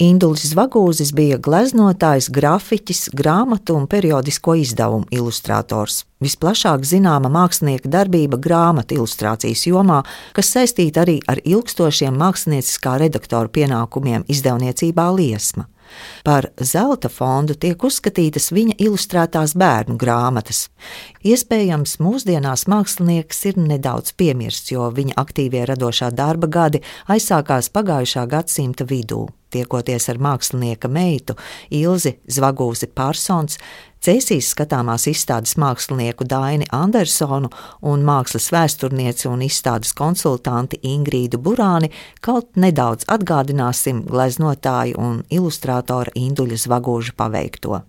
Indulis Zvagūzis bija gleznotājs, grafiķis, grāmatu un periodisko izdevumu ilustrators. Visplašāk zināma mākslinieka darbība grāmatu ilustrācijas jomā, kas saistīta arī ar ilgstošiem mākslinieckā redaktora pienākumiem izdevniecībā Liesma. Par zelta fondu tiek uzskatītas viņa ilustrētās bērnu grāmatas. Iespējams, mūsdienās mākslinieks ir nedaudz piemirsts, jo viņa aktīvie radošā darba gadi aizsākās pagājušā gadsimta vidū tiekoties ar mākslinieka meitu Ilzi Zvagūzi Pārsons, Cēsīs skatāmās izstādes mākslinieku Daini Andersonu un mākslas vēsturnieci un izstādes konsultanti Ingrīdu Burāni kaut nedaudz atgādināsim gleznotāju un ilustrātora Induļa Zvagūža paveikto.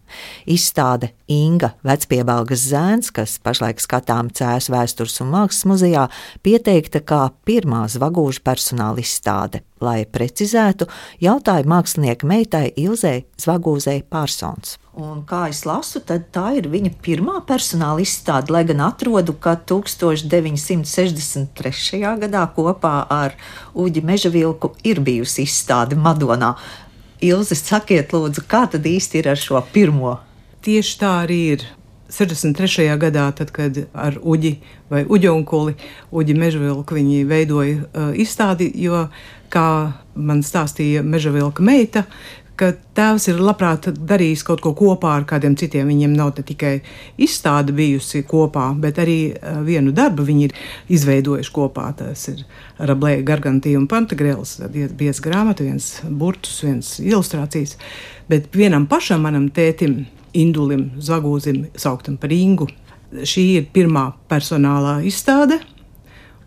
Izstāde Inga Vecpiebalgas zēns, kas pašlaik skatām Cēs vēstures un mākslas muzejā, pieteikta kā pirmā Zvagūža personāla izstāde. Lai precizētu, jautāja mākslinieka meitai Ilzei Zvagūzei Pārsons. Un kā es lasu, tad tā ir viņa pirmā personāla izstāde, lai gan atrodu, ka 1963. gadā kopā ar Uģi Mežavilku ir bijusi izstāde Madonā. Ilze, sakiet, lūdzu, kā tad īsti ir ar šo pirmo? Tieši tā arī ir. 63. gadā, tad, kad ar Uģi vai Uģunkuli, Uģi Mežavilku viņi veidoja uh, izstādi, jo, kā man stāstīja Mežavilka meita, ka tēvs ir labprāt darījis kaut ko kopā ar kādiem citiem. Viņiem nav tikai izstāde bijusi kopā, bet arī eh, vienu darbu viņi ir izveidojuši kopā. Tas ir Rablēja, Gargantīna un Pantagrēls. Tad ir viens grāmatu, viens burtus, viens ilustrācijas. Bet vienam pašam manam tētim, Indulim Zagūzim, sauktam par Ingu, šī ir pirmā personālā izstāde.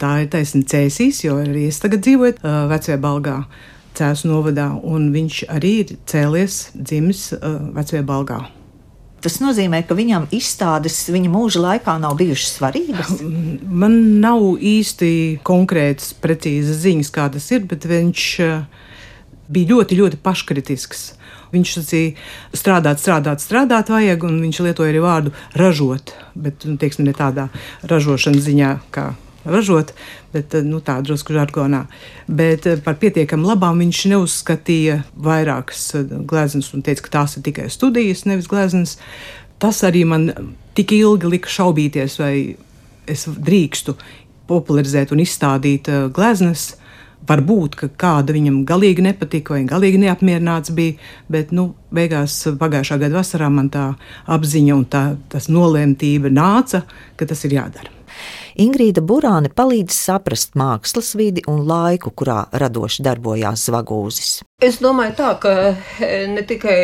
Tā ir taisnība cēsīs, jo arī es tagad dzīvoju uh, Vecajā Balgā. Cēzu novadā, un viņš arī ir cēlies, dzimis uh, Vecajā Balgā. Tas nozīmē, ka viņam izstādes viņa mūža laikā nav bijušas svarīgas. Man nav īsti konkrētas, precīzas ziņas, kā tas ir, bet viņš uh, bija ļoti, ļoti paškritisks. Viņš sacīja, strādāt, strādāt, strādāt vajag, un viņš lietoja arī vārdu ražot, bet nu, teiksim, ne tādā ražošanas ziņā, kā ražot, bet nu, tā drusku žargonā. Bet eh, par pietiekami labām viņš neuzskatīja vairākas eh, gleznas un teica, ka tās ir tikai studijas, nevis gleznas. Tas arī man tik ilgi lika šaubīties, vai es drīkstu popularizēt un izstādīt gleznas. Varbūt, ka kāda viņam galīgi nepatika, vai galīgi neapmierināts bija, bet, nu, beigās pagājušā gada vasarā man tā apziņa un tā, tas nolēmtība nāca, ka tas ir jādara. Ingrīda Burāne palīdz saprast mākslas vidi un laiku, kurā radoši darbojās Zvagūzis. Es domāju tā, ka e, ne tikai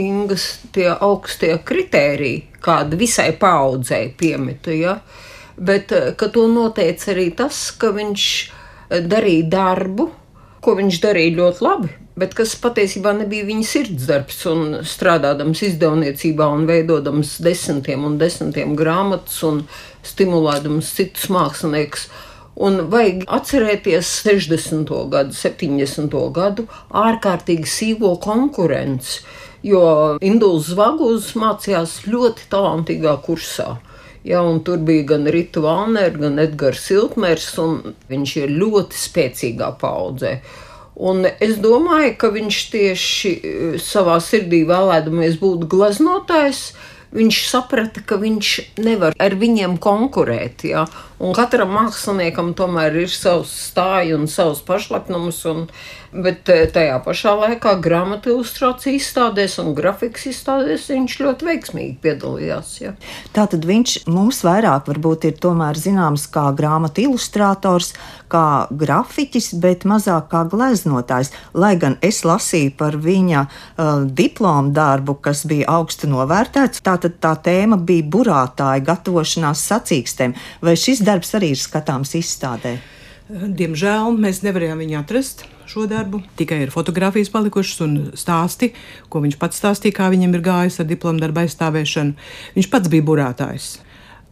Ingas tie augstie kritēriji, kāda visai paudzei piemeta, ja, bet e, ka to noteica arī tas, ka viņš e, darīja darbu, ko viņš darīja ļoti labi, bet kas patiesībā nebija viņa sirdsdarbs. Un strādādams izdevniecībā un veidodams desmitiem un desmitiem grāmatas un stimulēdams citus māksliniekus. Un vajag atcerēties 60. gadu, 70. gadu ārkārtīgi sīvo konkurenci, jo Induls Zvagus mācījās ļoti talantīgā kursā. Ja, tur bija gan Rita Valnera, gan Edgars Siltmers, un viņš ir ļoti spēcīgā paudzē. Un es domāju, ka viņš tieši eh, savā sirdī vēlēdamies būt glaznotājs, viņš saprata, ka viņš nevar ar viņiem konkurēt. Ja? Un katram māksliniekam tomēr ir savs stāsts un savs pašlepnums. Un, Bet eh, tajā pašā laikā grāmatu ilustrāciju izstādēs un grafikas izstādēs viņš ļoti veiksmīgi piedalījās. Ja. Tātad viņš mums vairāk varbūt ir tomēr zināms kā grāmatu ilustrators, kā grafiķis, bet mazāk kā gleznotājs. Lai gan es lasīju par viņa uh, diplomu darbu, kas bija augstu novērtēts, tātad tā tēma bija burātāja gatavošanās sacīkstēm. Vai šis darbs arī ir skatāms izstādē? Diemžēl mēs nevarējām viņu atrast šo darbu. Tikai ir fotografijas palikušas un stāsti, ko viņš pats stāstīja, kā viņam ir gājis ar diplomu darbu aizstāvēšanu. Viņš pats bija burātājs.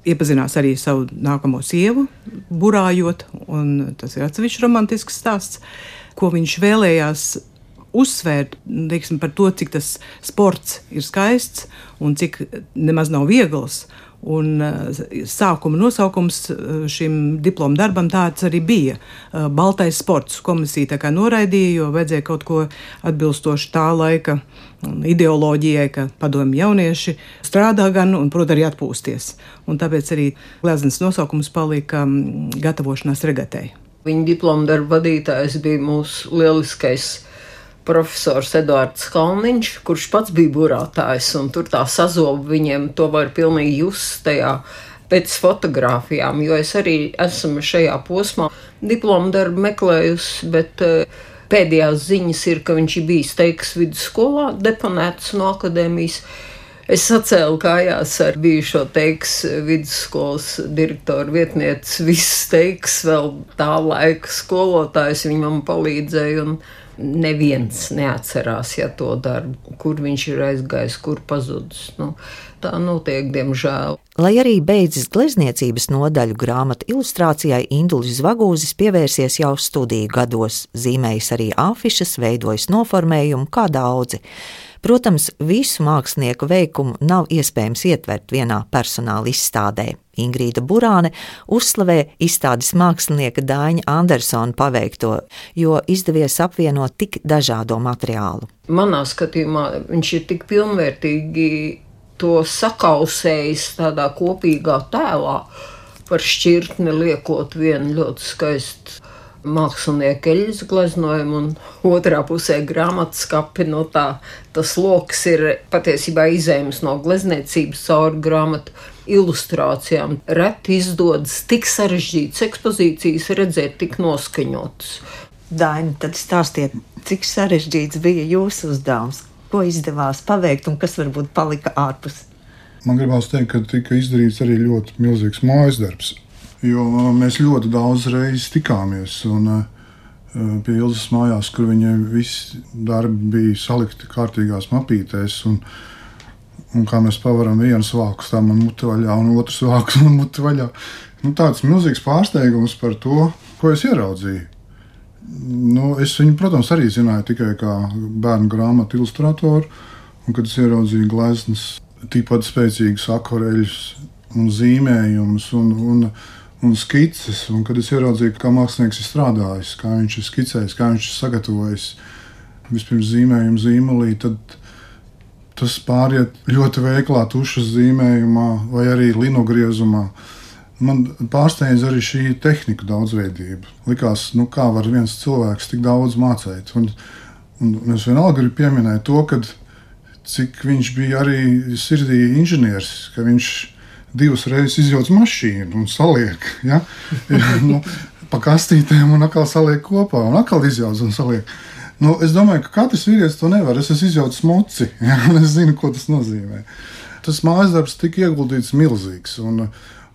Iepazinās arī savu nākamo sievu, burājot, un tas ir atsevišķs romantisks stāsts, ko viņš vēlējās uzsvērt teiksim, par to, cik tas sports ir skaists un cik nemaz nav viegls. Un sākuma nosaukums šim diplomu darbam tāds arī bija. Baltais sports komisija tā kā noraidīja, jo vajadzēja kaut ko atbilstoši tā laika ideoloģijai, ka padomju jaunieši strādā gan un, protams, arī atpūsties. Un tāpēc arī gleznas nosaukums palika gatavošanās regatei. Viņa diplomu darba vadītājs bija mūsu lieliskais profesors Edvards Kalniņš, kurš pats bija burātājs, un tur tā sazoba viņiem to var pilnīgi just tajā pēc fotografijām, jo es arī esmu šajā posmā diplomu darbu meklējusi, bet uh, pēdējās ziņas ir, ka viņš ir bijis teiks vidusskolā, deponēts no akadēmijas. Es sacēlu kājās ar bijušo teiks vidusskolas direktoru vietnieci, viss teiks vēl tā laika skolotājs, viņa man palīdzēja. Un, neviens neatcerās, ja to dara, kur viņš ir aizgājis, kur pazudis. Nu, tā notiek, diemžēl. Lai arī beidzis glezniecības nodaļu grāmatu ilustrācijai, Indulis Zvagūzis pievērsies jau studiju gados, zīmējis arī afišas, veidojis noformējumu kā daudzi. Protams, visu mākslinieku veikumu nav iespējams ietvert vienā personāla izstādē. Ingrīda Burāne uzslavē izstādes mākslinieka Dāņa Andersona paveikto, jo izdevies apvienot tik dažādo materiālu. Manā skatījumā viņš ir tik pilnvērtīgi to sakausējis tādā kopīgā tēlā, par šķirtni liekot vienu ļoti skaistu mākslinieka eļļas gleznojumu, un otrā pusē grāmatas kapi no tā. Tas lokus ir patiesībā izējums no glezniecības caur grāmatu ilustrācijām. Reti izdodas tik sarežģītas ekspozīcijas redzēt tik noskaņotas. Daini, tad stāstiet, cik sarežģīts bija jūsu uzdevums, ko izdevās paveikt un kas varbūt palika ārpus. Man gribās teikt, ka tika izdarīts arī ļoti milzīgs mājas darbs jo mēs ļoti daudz reizes tikāmies. Un, eh, Pie Ilzas mājās, kur viņai visi darbi bija salikti kārtīgās mapītēs. Un, un kā mēs pavaram vienu svāku, tā man muti vaļā, un otru svāku man muti vaļā. Nu, tāds milzīgs pārsteigums par to, ko es ieraudzīju. Nu, es viņu, protams, arī zināju tikai kā bērnu grāmatu ilustratoru, un kad es ieraudzīju gleznas, tikpat spēcīgas akvareļus un zīmējumus. Un, un, un skices. Un kad es ieraudzīju, kā mākslinieks ir strādājis, kā viņš ir skicējis, kā viņš ir sagatavojis vispirms zīmējumu zīmolī, tad tas pāriet ļoti veiklā tušas zīmējumā vai arī linogriezumā. Man pārsteidz arī šī tehnika daudzveidība. Likās, nu, kā var viens cilvēks tik daudz mācīt. Un, un es vienalga gribu pieminēt to, ka cik viņš bija arī sirdī inženieris, ka viņš divas reizes izjauc mašīnu un saliek. Ja? nu, pa kastītēm un atkal saliek kopā un atkal izjauc un saliek. Nu, es domāju, ka katrs vīrietis to nevar. Es esmu izjaucis moci, ja? un es zinu, ko tas nozīmē. Tas mājas darbs tika ieguldīts milzīgs un,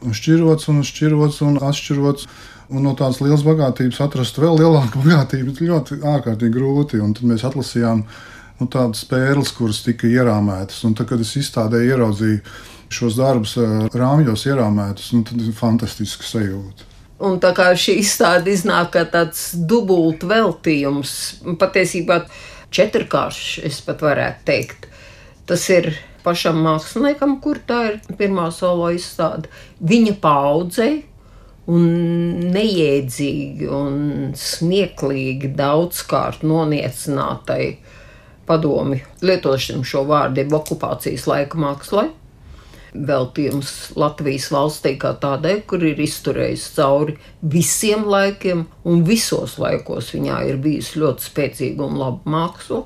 un šķirots un šķirots un atšķirots. Un no tādas lielas bagātības atrast vēl lielāku bagātību ir ļoti ārkārtīgi grūti. Un tad mēs atlasījām nu, tādas pērles, kuras tika ierāmētas. Un tad, kad es izstādē ieraudzīju šos darbus eh, rāmjos ierāmētus, nu, tad ir fantastiska sajūta. Un tā kā šī izstāde iznāk kā tāds dubult veltījums, patiesībā četrkāršs, es pat varētu teikt. Tas ir pašam māksliniekam, kur tā ir pirmā solo izstāde, viņa paudzei un neiedzīgi un smieklīgi daudzkārt noniecinātai padomi, lietošam šo vārdu, okupācijas laika mākslai veltījums Latvijas valstī kā tādai, kur ir izturējis cauri visiem laikiem, un visos laikos viņā ir bijusi ļoti spēcīga un laba māksla.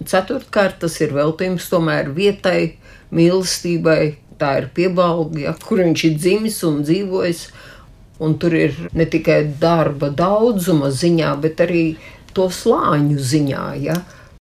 Ceturtkārt, tas ir veltījums tomēr vietai, mīlestībai, tā ir piebalga, ja, kur viņš ir dzimis un dzīvojis. Un tur ir ne tikai darba daudzuma ziņā, bet arī to slāņu ziņā. Ja.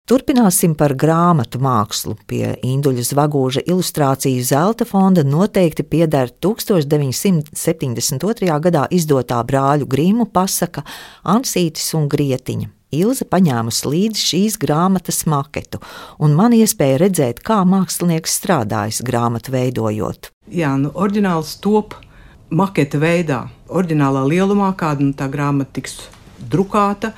Turpināsim par grāmatu mākslu. Pie Induļa Zvagūža ilustrāciju zelta fonda noteikti pieder 1972. gadā izdotā brāļu grīmu pasaka Ansītis un Grietiņa. Ilze paņēmusi līdzi šīs grāmatas maketu, un man iespēja redzēt, kā mākslinieks strādājis grāmatu veidojot. Jā, nu, oriģināls top maketa veidā, oriģinālā lielumā, kāda nu, tā grāmata tiks drukāta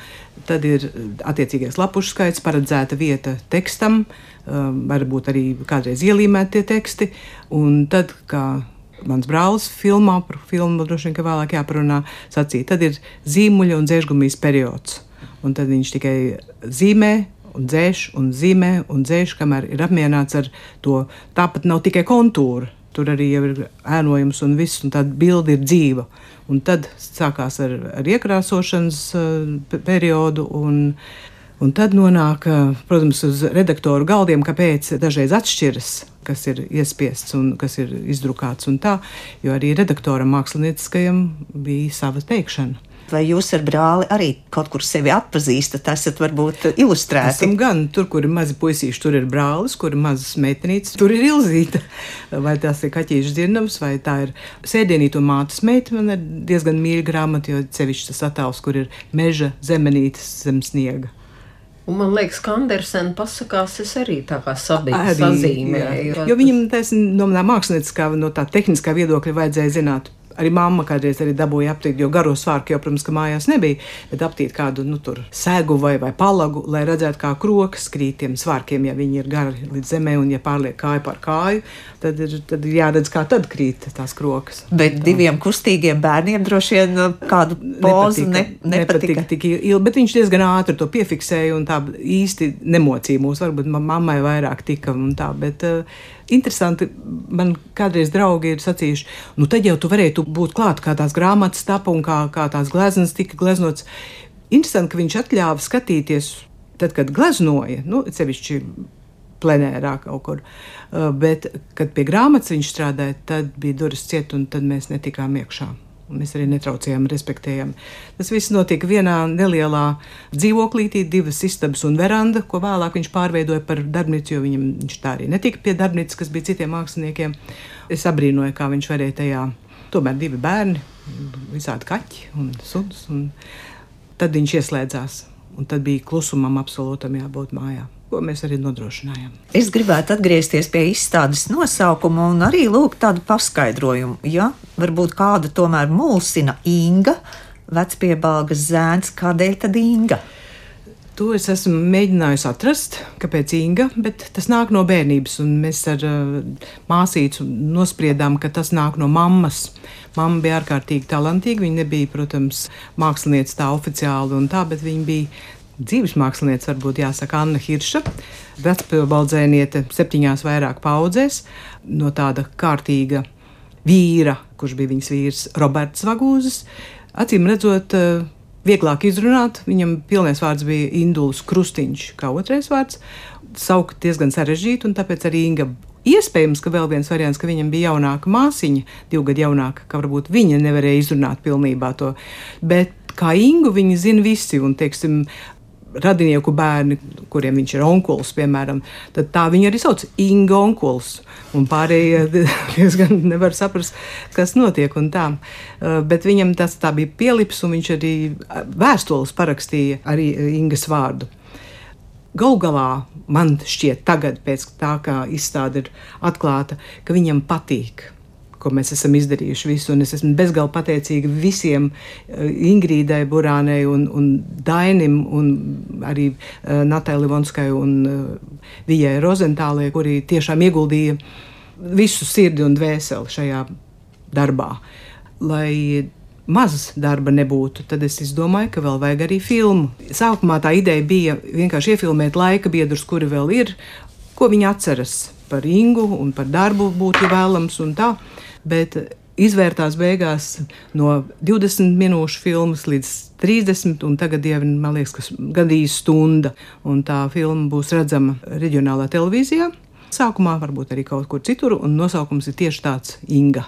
tad ir attiecīgais lapušu skaits, paredzēta vieta tekstam, varbūt arī kādreiz ielīmēti tie teksti. Un tad, kā mans brālis filmā, par filmu droši vien, vēlāk jāparunā, sacīja, tad ir zīmuļa un dzēžgumijas periods. Un tad viņš tikai zīmē, un dzēš, un zīmē, un dzēš, kamēr ir apmierināts ar to. Tāpat nav tikai kontūra. Tur arī ir ēnojums un viss, un tā bilde ir dzīva. Un tad sākās ar, ar iekrāsošanas uh, periodu. Un, Un tad nonāk, uh, protams, uz redaktoru galdiem, kāpēc dažreiz atšķiras, kas ir iespiests un kas ir izdrukāts. Tā, jo arī redaktoram mākslinieckajam bija sava teikšana. Vai jūs ar brāli arī kaut kur sevi atpazīstat? Esat varbūt ilustrēti. Esam gan tur, kur ir mazi puisīši, tur ir brālis, kur ir mazas meitenītes, tur ir ilzīta. Vai tās ir kaķīšu dzirnavas, vai tā ir sēdienīta un mātes meita. Man ir diezgan mīļa grāmata, jo sevišķi tas attēls, kur ir meža zemenītes zem sniega. Un man liekas, ka Andersena pasakās, es arī tā kā sazīmēju. Jo viņam tas no mākslinieckā, no tā tehniskā viedokļa vajadzēja zināt Arī mamma kādreiz arī dabūja aptīt, jo garo svārku jau, protams, ka mājās nebija, bet aptīt kādu nu, sēgu vai, vai palagu, lai redzētu, kā krokas krīt tiem svārkiem, ja viņi ir gari līdz zemē un ja pārliek kāju par kāju, tad ir, tad ir jāredz, kā tad krīt tās krokas. Bet tā. diviem kustīgiem bērniem droši vien uh, kādu pozu nepatika. Ne, nepatika. Tik ilgi, bet viņš diezgan ātri to piefiksēja un tā īsti nemocīja mūs. Varbūt mammai vairāk tika un tā, bet uh, interesanti, man kādreiz draugi ir sacījuši, nu tad jau tu varētu būt klāt, kā tās grāmatas tapa un kā, kā tās gleznas tika gleznotas. Interesanti, ka viņš atļāva skatīties, tad, kad gleznoja, nu, sevišķi plenērā kaut kur. Uh, bet, kad pie grāmatas viņš strādāja, tad bija durvis ciet, un tad mēs netikām iekšā. Mēs arī netraucējām, respektējām. Tas viss notika vienā nelielā dzīvoklītī, divas istabas un veranda, ko vēlāk viņš pārveidoja par darbnīcu, jo viņam, viņš tā arī netika pie darbnīcas, kas bija citiem māksliniekiem. Es abrīnoju, kā viņš varēja tajā. Tomēr divi bērni, visādi kaķi un suns. Un tad viņš ieslēdzās, un tad bija klusumam absolūtam jābūt mājās ko mēs arī nodrošinājām. Es gribētu atgriezties pie izstādes nosaukuma un arī lūgt tādu paskaidrojumu. Ja varbūt kāda tomēr mulsina Inga, vecpiebalgas zēns, kādēļ tad Inga? To es esmu mēģinājusi atrast, kāpēc Inga, bet tas nāk no bērnības. Mēs ar uh, māsīcu nospriedām, ka tas nāk no mammas. Mamma bija ārkārtīgi talantīga. Viņa nebija, protams, mākslinieca tā oficiāli un tā, bet viņa bija dzīves mākslinieca, varbūt jāsaka, Anna Hirša, vecpilbaldzēniete septiņās vairāk paudzēs, no tāda kārtīga vīra, kurš bija viņas vīrs Roberts Vagūzes. Acīm redzot, eh, vieglāk izrunāt, viņam pilnais vārds bija Induls Krustiņš, kā otrais vārds. Saukt diezgan sarežģīti, un tāpēc arī Inga Iespējams, ka vēl viens variants, ka viņam bija jaunāka māsiņa, divu gadu jaunāka, ka varbūt viņa nevarēja izrunāt pilnībā to. Bet kā Ingu viņi zina visi, un, teiksim, radinieku bērni, kuriem viņš ir onkulis, piemēram, tad tā viņu arī sauc Inga onkulis. Un pārējie diezgan nevar saprast, kas notiek un tā. Uh, bet viņam tas tā bija pielips, un viņš arī vēstules parakstīja arī Ingas vārdu. Galu galā man šķiet, tagad, pēc tā kā izstāde ir atklāta, ka viņam patīk ko mēs esam izdarījuši visu. Un es esmu bezgalīgi pateicīga visiem eh, Ingrīdai, Burānai un, un Dainim, un arī uh, Natai Livonskai un uh, Vijai Rozentālē, kuri tiešām ieguldīja visu sirdi un dvēseli šajā darbā. Lai maz darba nebūtu, tad es domāju, ka vēl vajag arī filmu. Sākumā tā ideja bija vienkārši iefilmēt laika biedrus, kuri vēl ir, ko viņi atceras par Ingu un par darbu būtu vēlams un tā bet izvērtās beigās no 20 minūšu filmas līdz 30, un tagad jau man liekas, ka gandrīz stunda, un tā filma būs redzama reģionālā televīzijā. Sākumā varbūt arī kaut kur citur, un nosaukums ir tieši tāds - Inga.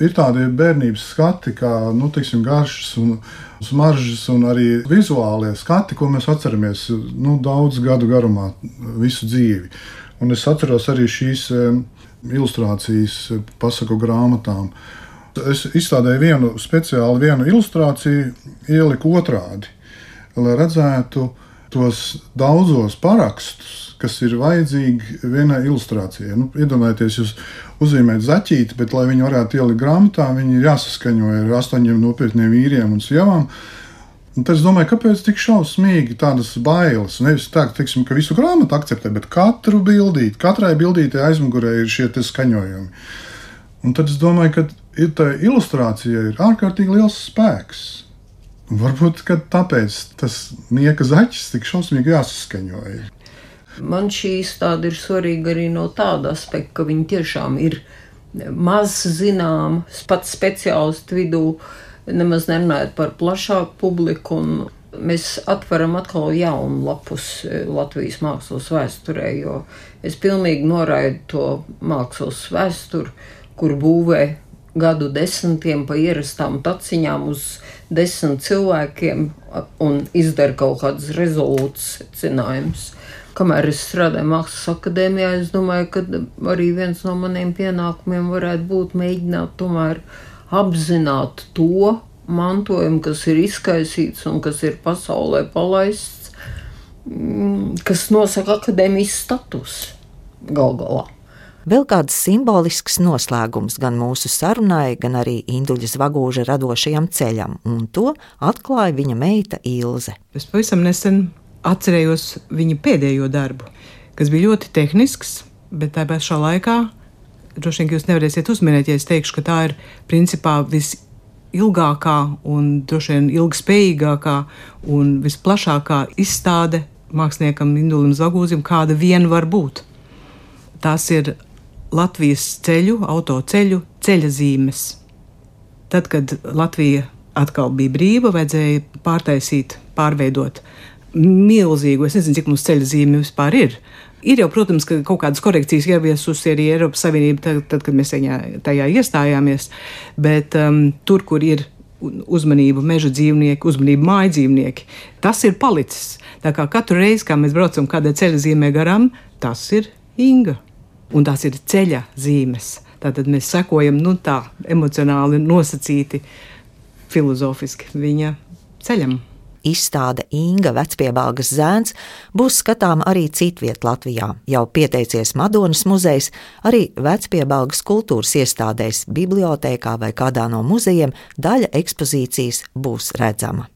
Ir tādi bērnības skati, kā nu, tiksim, garšas un smaržas, un arī vizuālie skati, ko mēs atceramies nu, daudzu gadu garumā, visu dzīvi. Un es atceros arī šīs ilustrācijas pasaku grāmatām. Es izstādēju vienu speciālu vienu ilustrāciju, ieliku otrādi, lai redzētu tos daudzos parakstus, kas ir vajadzīgi vienai ilustrācijai. Nu, iedomājieties, jūs uzzīmējat zaķīti, bet, lai viņi varētu ielikt grāmatā, viņi ir jāsaskaņo ar astoņiem nopietniem vīriem un sievām. Un tad es domāju, kāpēc tik šausmīgi tādas bailes? Nevis tā, teiksim, ka visu grāmatu akceptē, bet katru bildīti, katrai bildītei aizmugurē ir šie skaņojumi. Un tad es domāju, ka ir tā ilustrācija ir ārkārtīgi liels spēks. Varbūt tāpēc tas nieka zaķis tik šausmīgi jāsaskaņoja. Man šī izstāde ir svarīga arī no tāda aspekta, ka viņi tiešām ir maz zināms, pats speciālistu vidū nemaz nerunājot par plašāku publiku. Mēs atveram atkal jaunu lapus e, Latvijas mākslas vēsturē, jo es pilnīgi noraidu to mākslas vēsturi, kur būvē gadu desmitiem pa ierastām taciņām uz desmit cilvēkiem un izdara kaut kādus rezolūtus secinājumus. Kamēr es strādāju Mākslas akadēmijā, es domāju, ka arī viens no maniem pienākumiem varētu būt mēģināt tomēr apzināt to mantojumu, kas ir izkaisīts un kas ir pasaulē palaists, mm, kas nosaka akadēmijas status gal galā. Vēl kāds simbolisks noslēgums gan mūsu sarunai, gan arī Induļas Vagūža radošajam ceļam, un to atklāja viņa meita Ilze. Es pavisam nesen atcerējos viņa pēdējo darbu, kas bija ļoti tehnisks, bet tā pašā laikā droši vien jūs nevarēsiet uzminēt, ja es teikšu, ka tā ir principā visilgākā un droši vien ilgspējīgākā un visplašākā izstāde māksliniekam Indulim Zagūzim, kāda vien var būt. Tās ir Latvijas ceļu, autoceļu ceļa zīmes. Tad, kad Latvija atkal bija brīva, vajadzēja pārtaisīt, pārveidot milzīgu, es nezinu, cik mums ceļa zīme vispār ir. Ir jau, protams, ka kaut kādas korekcijas ieviesusi arī Eiropas Savienība, tad, tad kad mēs tajā, tajā iestājāmies, bet um, tur, kur ir uzmanību meža dzīvnieki, uzmanību māju dzīvnieki, tas ir palicis. Tā kā katru reizi, kad mēs braucam kādai ceļa zīmē garām, tas ir Inga. Un tās ir ceļa zīmes. Tātad mēs sekojam nu, tā emocionāli nosacīti, filozofiski viņa ceļam izstāde Inga Vecpiebalgas zēns būs skatāma arī citviet Latvijā. Jau pieteicies Madonas muzejs, arī Vecpiebalgas kultūras iestādēs, bibliotēkā vai kādā no muzejiem daļa ekspozīcijas būs redzama.